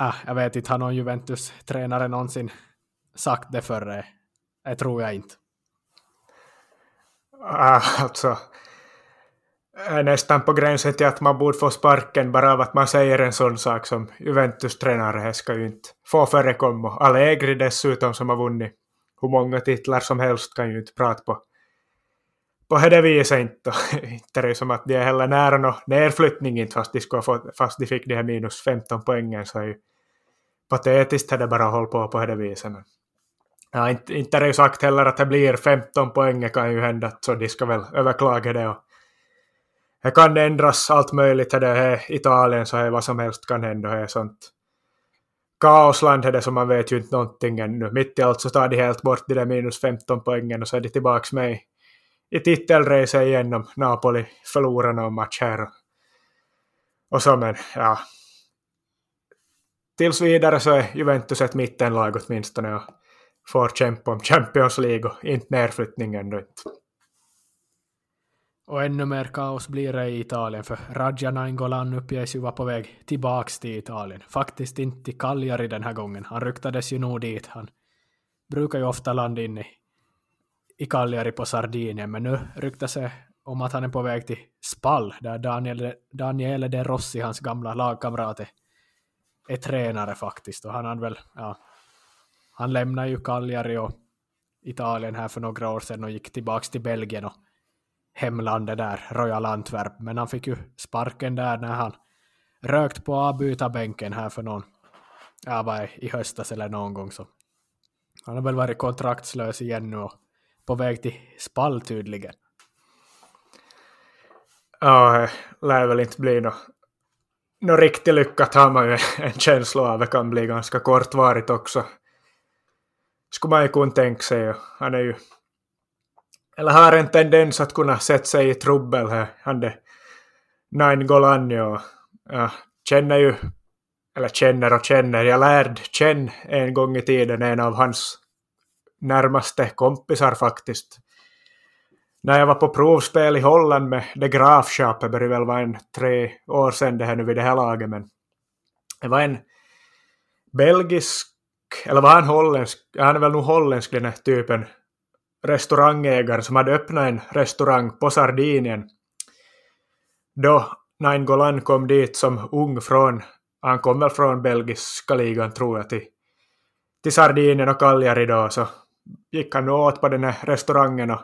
äh, jag vet inte, har någon Juventus-tränare någonsin sagt det förr? Det tror jag inte. Äh, alltså, är nästan på gränsen till att man borde få sparken bara av att man säger en sån sak som Juventus-tränare ska ju inte få förekomma. Allegri dessutom som har vunnit hur många titlar som helst kan ju inte prata på på det viset inte. inte det som att de är heller nära någon nedflyttning inte fast de, skulle fast de fick de här minus 15 poängen så är ju patetiskt det bara hållit på på det viset. Men, ja, inte, inte är det ju sagt heller att det blir 15 poäng det kan ju hända så de ska väl överklaga det och det kan ändras allt möjligt. Det är Italien så är vad som helst kan hända. Det är sånt kaosland är det som man vet ju inte någonting ännu. Mitt i allt så tar de helt bort de där minus 15 poängen och så är de tillbaka med i, i titelracet igen om Napoli förlorar någon match här. Och så men, ja. Tills vidare så är Juventus ett mittenlag åtminstone och får kämpa om Champions League och inte nedflyttning ännu inte. Och ännu mer kaos blir det i Italien, för Radja Nainggolan uppges ju vara på väg tillbaks till Italien. Faktiskt inte till Cagliari den här gången. Han ryktades ju nog dit. Han brukar ju ofta landa in i, i Cagliari på Sardinien, men nu ryktas det om att han är på väg till Spall, där Daniel, Daniele De Rossi, hans gamla lagkamrat, är, är tränare faktiskt. Och han hade väl, ja, han lämnade ju Cagliari och Italien här för några år sedan och gick tillbaka till Belgien och hemlandet där, Royal Antwerp, men han fick ju sparken där när han rökt på avbytarbänken här för någon, ja vad i höstas eller någon gång så. Han har väl varit kontraktslös igen nu och på väg till Spall tydligen. Ja, det lär väl inte bli något nå riktigt lyckat har man ju en känsla av. Det kan bli ganska kortvarigt också. Skulle man ju kunna tänka sig. Han är ju eller har en tendens att kunna sätta sig i trubbel här. Han är Nine Golani och ja, känner ju, eller känner och känner, jag lärde känna en gång i tiden en av hans närmaste kompisar faktiskt. När jag var på provspel i Holland med The Grafshop, det började väl vara en tre år sedan det här nu vid det här laget, men det var en belgisk, eller var han holländsk, han är väl nog holländsk den här typen, restaurangägare som hade öppnat en restaurang på Sardinien. Då Nain Golan kom dit som ung från, han kom väl från belgiska ligan tror jag, till, till Sardinien och Cagliari då, så gick han åt på den här restaurangen och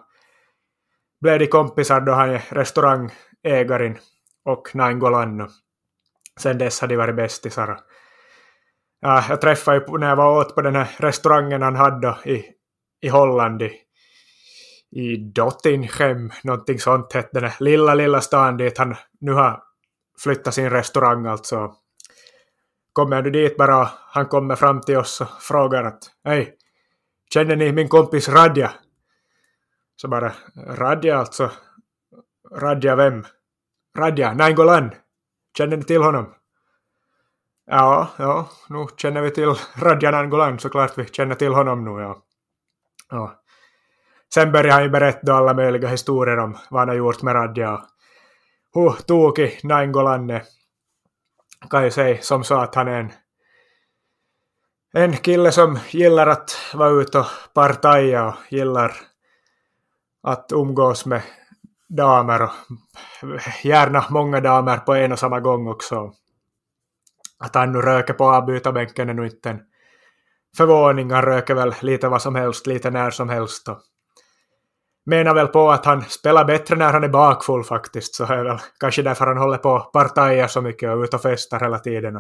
blev de kompisar då han är restaurangägaren och Nainggolan. Sen dess har de varit bästisar. Ja, jag träffade ju när jag var åt på den här restaurangen han hade i, i Holland i i Dottinghem, någonting sånt hette den lilla, lilla stan dit han nu har flyttat sin restaurang alltså. Kommer du dit bara, han kommer fram till oss och frågar att hej, känner ni min kompis Radja? Så bara, Radja alltså? Radja vem? Radja, Nainggolan. Känner ni till honom? Ja, ja, nu känner vi till Radja Nainggolan såklart vi känner till honom nu ja. ja. Sen började han ju berätta alla möjliga historier om vad han har gjort med Radja Huh, hur tokig Nainggolan är. Kan ju säga som så att han är en, en kille som gillar att vara ute och partaja och gillar att umgås med damer och gärna många damer på en och samma gång också. Att han nu röker på avbytarbänken är nog inte en förvåning. Han röker väl lite vad som helst, lite när som helst. Och menar väl på att han spelar bättre när han är bakfull faktiskt, så är väl kanske därför han håller på partajer så mycket och ut och festar hela tiden.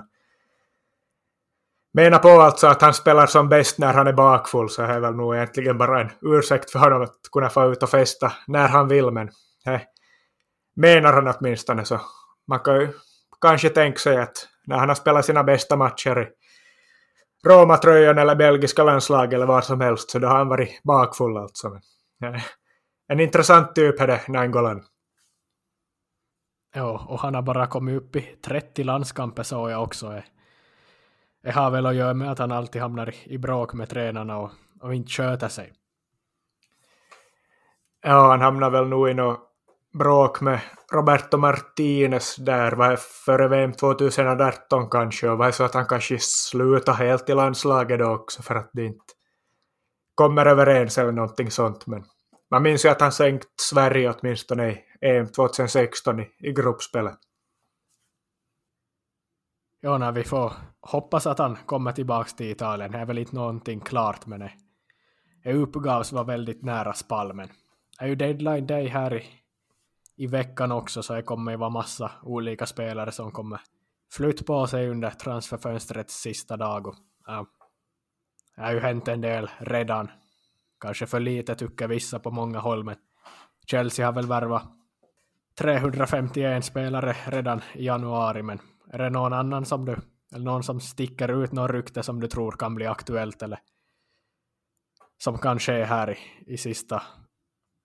Menar på alltså att han spelar som bäst när han är bakfull, så är väl nog egentligen bara en ursäkt för honom att kunna få ut och festa när han vill, men he, menar han åtminstone så. Man kan ju kanske tänka sig att när han har spelat sina bästa matcher i Roma-tröjan eller belgiska landslag eller var som helst, så då har han varit bakfull alltså. Men, en intressant typ är det, Nangolan. Ja, och han har bara kommit upp i 30 landskamper så jag också. Det har väl att göra med att han alltid hamnar i bråk med tränarna och, och inte sköter sig. Ja, han hamnar väl nog i något bråk med Roberto Martinez där, var före VM 2018 kanske, och var det så att han kanske slutar helt i landslaget då också för att det inte kommer överens eller någonting sånt, men man minns ju att han sänkt Sverige åtminstone i EM 2016 i, i gruppspelet. Ja, när vi får hoppas att han kommer tillbaka till Italien. Det är väl inte någonting klart men det. Uppgavs vara väldigt nära Spalmen. det är ju deadline day här i, i veckan också, så det kommer ju vara massa olika spelare som kommer flytt på sig under transferfönstrets sista dag. Och, ja, det har ju hänt en del redan Kanske för lite tycker vissa på många håll, men Chelsea har väl värvat 351 spelare redan i januari, men är det någon annan som du Eller någon som sticker ut något rykte som du tror kan bli aktuellt eller som kan ske här i, i sista,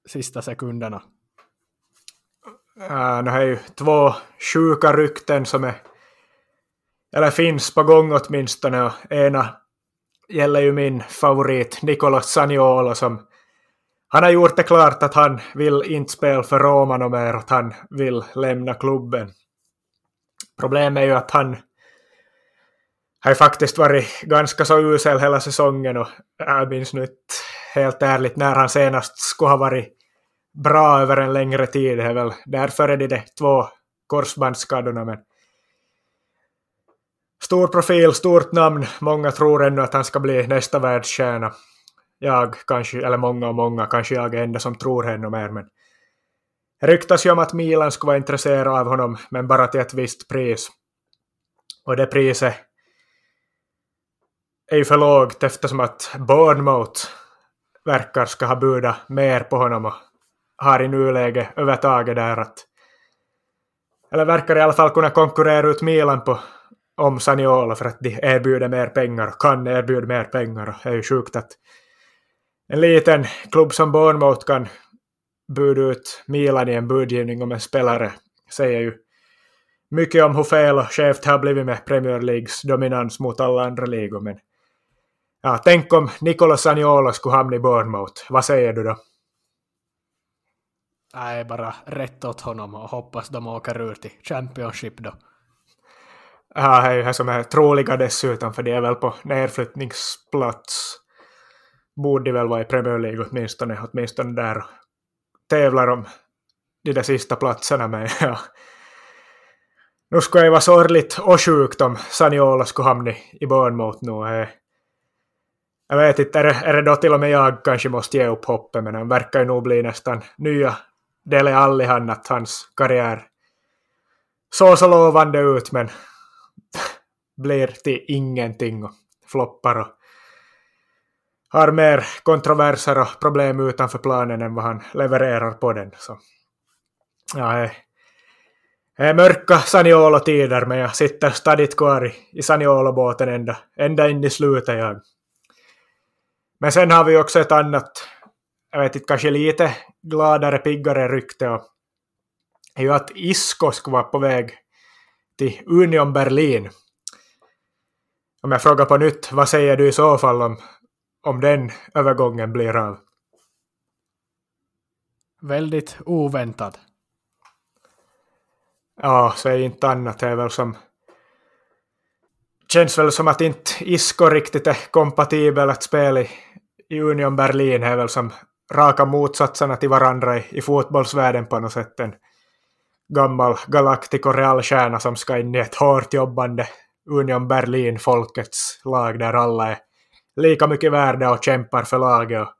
sista sekunderna? Äh, det här är ju två sjuka rykten som är eller finns på gång åtminstone och ena gäller ju min favorit Nicolas Saniolo som han har gjort det klart att han vill inte spela för Roma mer, att han vill lämna klubben. Problemet är ju att han har ju faktiskt varit ganska så usel hela säsongen och jag minns nu inte helt ärligt när han senast skulle ha varit bra över en längre tid. Det är väl därför är det de två korsbandsskadorna. Men stor profil, stort namn. Många tror ännu att han ska bli nästa världsstjärna. Jag kanske, eller många och många, kanske jag är enda som tror ännu mer. Men ryktas ju om att Milan skulle vara intresserad av honom, men bara till ett visst pris. Och det priset är ju för lågt eftersom att Bournemouth verkar ska ha budat mer på honom och har i nuläget övertaget där att eller verkar i alla fall kunna konkurrera ut Milan på om Saniolo för att de erbjuder mer pengar och kan erbjuda mer pengar och det är ju sjukt att en liten klubb som Bournemouth kan buda ut Milan i en budgivning om en spelare säger ju mycket om hur fel och skevt det har blivit med Premier Leagues dominans mot alla andra ligor men ja, tänk om Nicolas Saniolo skulle hamna i Bournemouth, vad säger du då? Nej, bara rätt åt honom och hoppas de åker ur till Championship då. Ja, det är ju det som är troliga dessutom, för de är väl på nedflyttningsplats. Borde väl vara i Premier League åtminstone, åtminstone där tävlar om de där sista platserna med. Ja. Nu skulle jag vara sorgligt och sjukt om Saniola skulle hamna i Bournemouth nu. Jag vet inte, är det, är det då till och med jag kanske måste ge upp hoppet, men han verkar ju nog bli nästan nya Dele Alli han att hans karriär såg så lovande ut, men blir till ingenting och floppar och har mer kontroverser och problem utanför planen än vad han levererar på den. Så, ja, det är mörka Saniolo-tider, men jag sitter stadigt kvar i, i Saniolo-båten ända, ända in i slutet. Jag. Men sen har vi också ett annat, jag vet inte, kanske lite gladare, piggare rykte. Och är ju att Isco skulle vara på väg till Union Berlin. Om jag frågar på nytt, vad säger du i så fall om, om den övergången blir av? Väldigt oväntad. Ja, så är inte annat. Det är väl som... Känns väl som att inte Isco riktigt är kompatibel att spela i, i Union Berlin. Det är väl som raka motsatserna till varandra i, i fotbollsvärlden på något sätt. En gammal Galactico Real-stjärna som ska in i ett hårt jobbande Union Berlin, folkets lag där alla är lika mycket värda och kämpar för laget och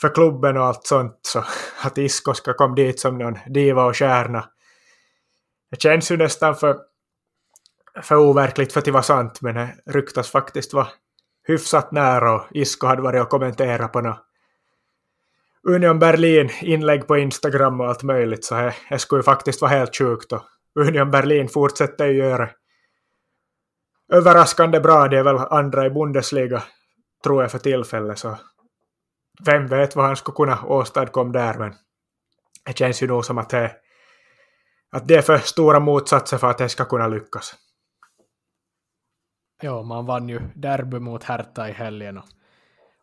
för klubben och allt sånt. Så att Isko ska komma dit som någon diva och stjärna. Det känns ju nästan för, för overkligt för att vara sant, men det ryktas faktiskt vara hyfsat nära och Isko hade varit och kommenterat på något Union Berlin inlägg på Instagram och allt möjligt så det, det skulle ju faktiskt vara helt sjukt och Union Berlin fortsätter ju göra överraskande bra. Det är väl andra i Bundesliga tror jag för tillfället så vem vet vad han skulle kunna åstadkomma där men det känns ju nog som att det, att det är för stora motsatser för att det ska kunna lyckas. Ja, man vann ju derby mot Hertha i helgen och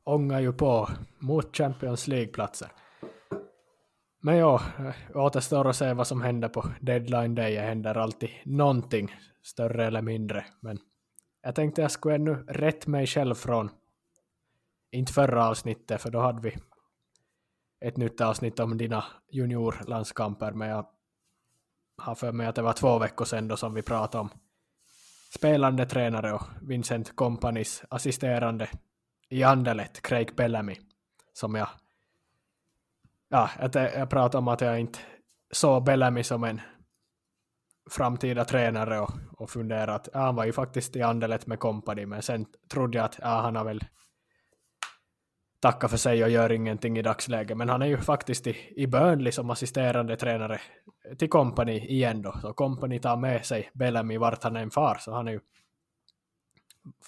ångar ju på mot Champions League-platser. Men ja, återstår att se vad som händer på deadline day. Det händer alltid någonting, större eller mindre. Men jag tänkte jag skulle ännu rätt mig själv från, inte förra avsnittet, för då hade vi ett nytt avsnitt om dina juniorlandskamper, men jag har för mig att det var två veckor sedan då som vi pratade om spelande tränare och Vincent Companys assisterande i Anderlet, Craig Bellamy, som jag... Ja, jag, jag pratade om att jag inte såg Bellamy som en framtida tränare och, och funderat att ja, han var ju faktiskt i andelet med kompani, men sen trodde jag att ja, han har väl tacka för sig och gör ingenting i dagsläget. Men han är ju faktiskt i, i Burnley som assisterande tränare till kompani igen då. Så kompani tar med sig Bellamy vart han än far. Så han är ju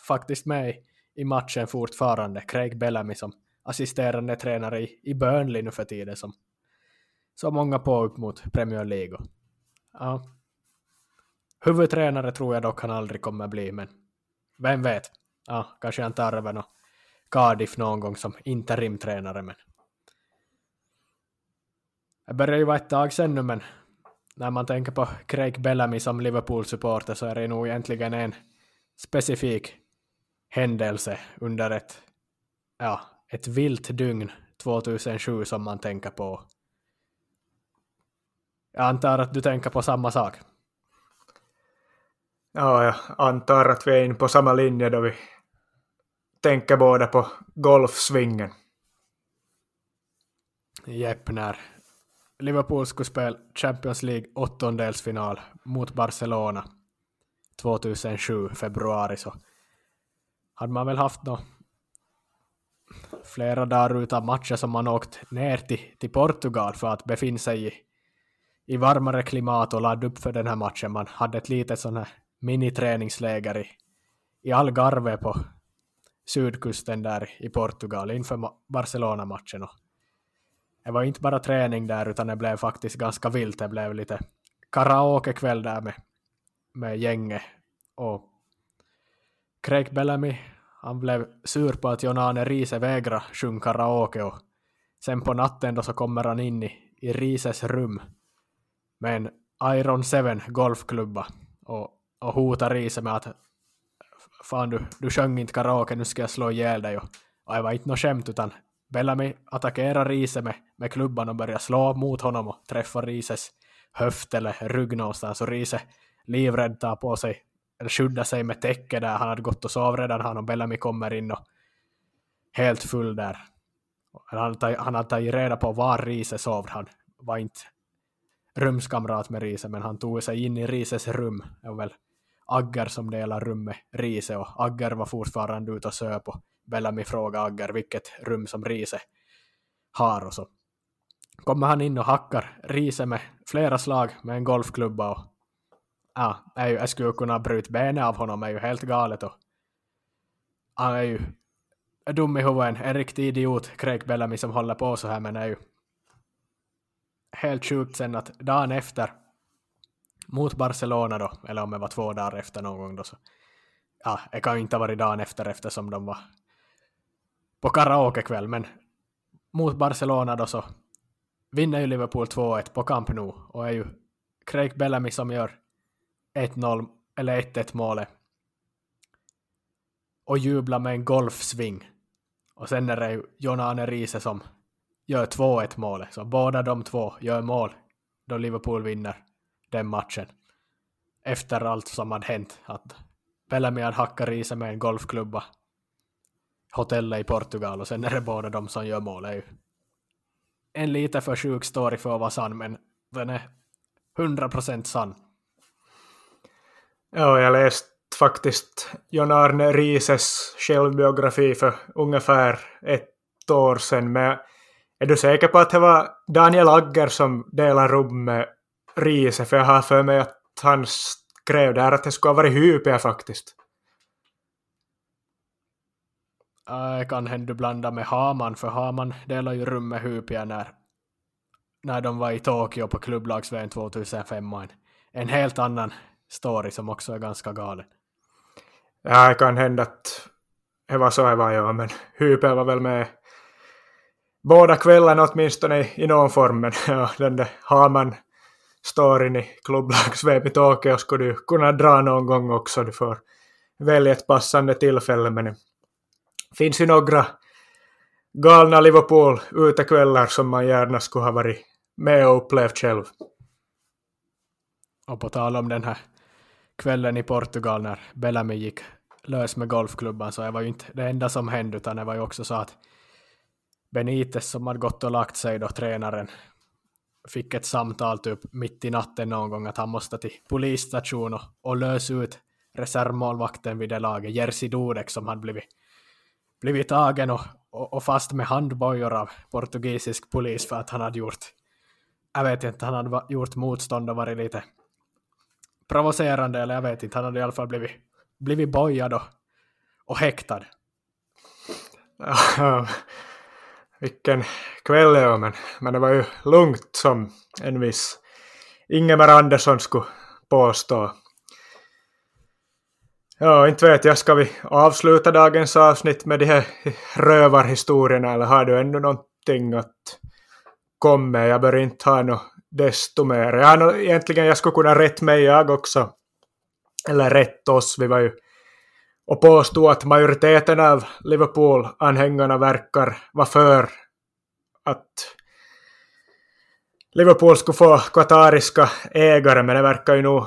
faktiskt med i matchen fortfarande. Craig Bellamy som assisterande tränare i, i Burnley nu för tiden som så många på upp mot Premier League. Ja. Huvudtränare tror jag dock han aldrig kommer bli, men vem vet? Ja, kanske han tar över Cardiff någon gång som interimtränare, men det börjar ju vara ett tag sen nu, men när man tänker på Craig Bellamy som Liverpool-supporter så är det nog egentligen en specifik händelse under ett, ja, ett vilt dygn 2007 som man tänker på. Jag antar att du tänker på samma sak. Ja, jag antar att vi är inne på samma linje då vi tänker båda på golfsvingen. Jepp, när Liverpool skulle spela Champions League åttondelsfinal mot Barcelona 2007, februari, så hade man väl haft nå flera dagar utan matcher som man åkt ner till, till Portugal för att befinna sig i, i varmare klimat och ladda upp för den här matchen. Man hade ett litet sån här miniträningsläger i, i Algarve på sydkusten där i Portugal inför Barcelona-matchen. Det var inte bara träning där utan det blev faktiskt ganska vilt. Det blev lite karaokekväll där med, med gänget. Och Craig Bellamy, han blev sur på att Jon-Arne Riise vägrade sjunga karaoke och sen på natten då så kommer han in i, i Rises rum med en Iron 7 golfklubba och och hotar Riise med att fan du, du sjöng inte karaoke, nu ska jag slå ihjäl dig. Och, och det var inte något skämt utan Bellamy attackerar Riise med, med klubban och börjar slå mot honom och träffar Rises höft eller rygg någonstans och Riise livrädd tar på sig eller skyddar sig med täcke där han hade gått och sov redan han och Bellamy kommer in och helt full där. Han, han hade tagit reda på var Riise sov. Han var inte rumskamrat med Riise men han tog sig in i Rises rum. Det var väl Agger som delar rum med Riese och Agger var fortfarande ute och söp och Bellamy frågade Agger vilket rum som Riese har och så. Kommer han in och hackar Riese med flera slag med en golfklubba och ja, jag skulle kunna bryta benet av honom, är ju helt galet och han är ju dum i huvudet, en riktig idiot, Craig Bellamy som håller på så här men är ju helt sjukt sen att dagen efter mot Barcelona då, eller om det var två dagar efter någon gång då så, ja, det kan ju inte ha varit dagen efter eftersom de var på karaokekväll, men mot Barcelona då så vinner ju Liverpool 2-1 på Camp Nou och är ju Craig Bellamy som gör 1-0 eller 1-1 målet och jublar med en golfsving. Och sen är det ju Jon-Arne Riise som gör 2-1 målet, så båda de två gör mål då Liverpool vinner den matchen. Efter allt som hade hänt. Att Bellamy hade hackat i sig med en golfklubba. Hotellet i Portugal och sen är det båda de som gör mål. Det är ju en lite för sjuk story för att vara sann, men den är 100% sann. Ja, jag läste faktiskt John Arne Rises självbiografi för ungefär ett år sedan. Men är du säker på att det var Daniel Agger som delade rum med Riese, för jag har för mig att han skrev där att det skulle ha varit Hypia faktiskt. Jag kan hända blanda med Haman, för Haman delade ju rum med Hypia när, när de var i Tokyo på klubblags-VM 2005. En, helt annan story som också är ganska galen. Ja, det kan hända att det var så det var, ja, men Hypia var väl med båda kvällarna åtminstone i någon form, men ja, den där Haman storyn i klubblagsvepet Åke i Tokyo skulle du kunna dra någon gång också. Du får välja ett passande tillfälle, men det finns ju några galna Liverpool-utekvällar som man gärna skulle ha varit med och upplevt själv. Och på tal om den här kvällen i Portugal när Bellamy gick lös med golfklubban så det var ju inte det enda som hände utan det var ju också så att Benitez som hade gått och lagt sig då, tränaren, fick ett samtal typ mitt i natten någon gång att han måste till polisstation och, och lösa ut reservmålvakten vid det laget, Jerzy Dudek som hade blivit, blivit tagen och, och, och, fast med handbojor av portugisisk polis för att han hade gjort, jag vet inte, han hade gjort motstånd och varit lite provocerande eller jag vet inte, han hade i alla fall blivit, blivit bojad och och häktad. Vilken kväll det var, men, men det var ju lugnt som en viss Ingemar Andersson skulle påstå. Ja, inte vet jag, ska vi avsluta dagens avsnitt med de här rövarhistorierna eller har du ännu någonting att komma med? Jag bör inte ha något desto mer. Jag har egentligen, jag skulle kunna rätt mig jag också. Eller rätt oss, vi var ju och påstod att majoriteten av Liverpool-anhängarna verkar vara för att Liverpool skulle få qatariska ägare, men det verkar ju nog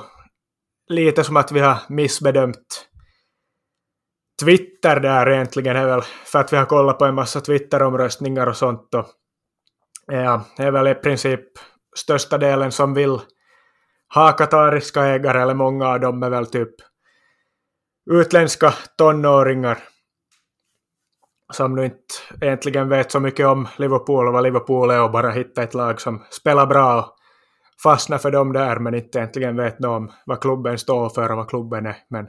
lite som att vi har missbedömt Twitter där egentligen. Är väl för att vi har kollat på en massa Twitter-omröstningar och sånt och ja, det är väl i princip största delen som vill ha qatariska ägare eller många av dem är väl typ utländska tonåringar som nu inte egentligen vet så mycket om Liverpool och vad Liverpool är och bara hittar ett lag som spelar bra och fastnar för dem där men inte egentligen vet något om vad klubben står för och vad klubben är. Men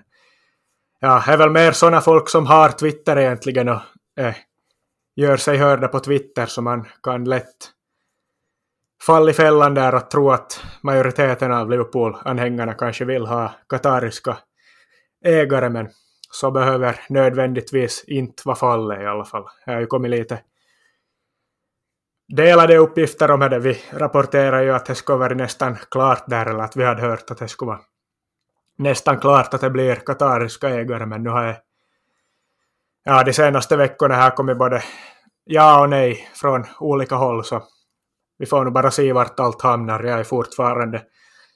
ja, det är väl mer sådana folk som har Twitter egentligen och eh, gör sig hörda på Twitter så man kan lätt falla i fällan där och tro att majoriteten av Liverpool-anhängarna kanske vill ha katariska ägare men så behöver nödvändigtvis inte vara fallet i alla fall. Det har ju kommit lite delade uppgifter om det. Vi rapporterar ju att det skulle vara nästan klart där, eller att vi hade hört att det skulle vara nästan klart att det blir katariska ägare, men nu har jag ja, de senaste veckorna har kommit både ja och nej från olika håll, så vi får nog bara se vart allt hamnar. Jag är fortfarande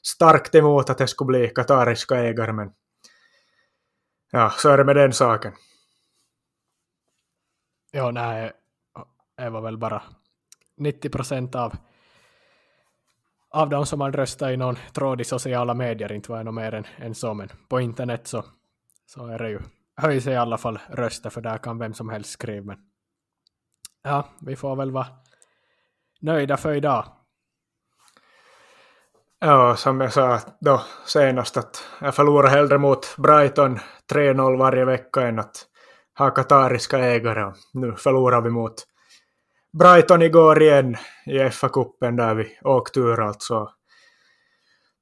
starkt emot att det skulle bli katariska ägare, men ja, så är det med den saken. Ja, nej, det var väl bara 90 procent av, av de som hade röstat i någon tråd i sociala medier, inte var det något mer än, än så, men på internet så, så är det ju, höjs i alla fall röster, för där kan vem som helst skriva, men ja, vi får väl vara nöjda för idag. Ja, som jag sa då senast att jag förlorar hellre mot Brighton 3-0 varje vecka än att ha katariska ägare. Nu förlorar vi mot Brighton igår igen i FA-cupen där vi åkte ur alltså.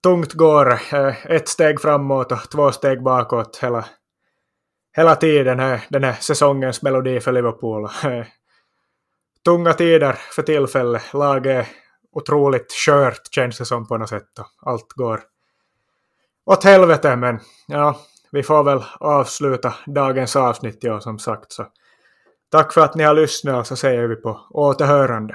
Tungt går, eh, ett steg framåt och två steg bakåt hela, hela tiden här, den här säsongens melodi för Liverpool. Eh, tunga tider för tillfället, laget otroligt skört känns det som på något sätt. Allt går åt helvete men ja, vi får väl avsluta dagens avsnitt ja, som sagt så. Tack för att ni har lyssnat så säger vi på återhörande.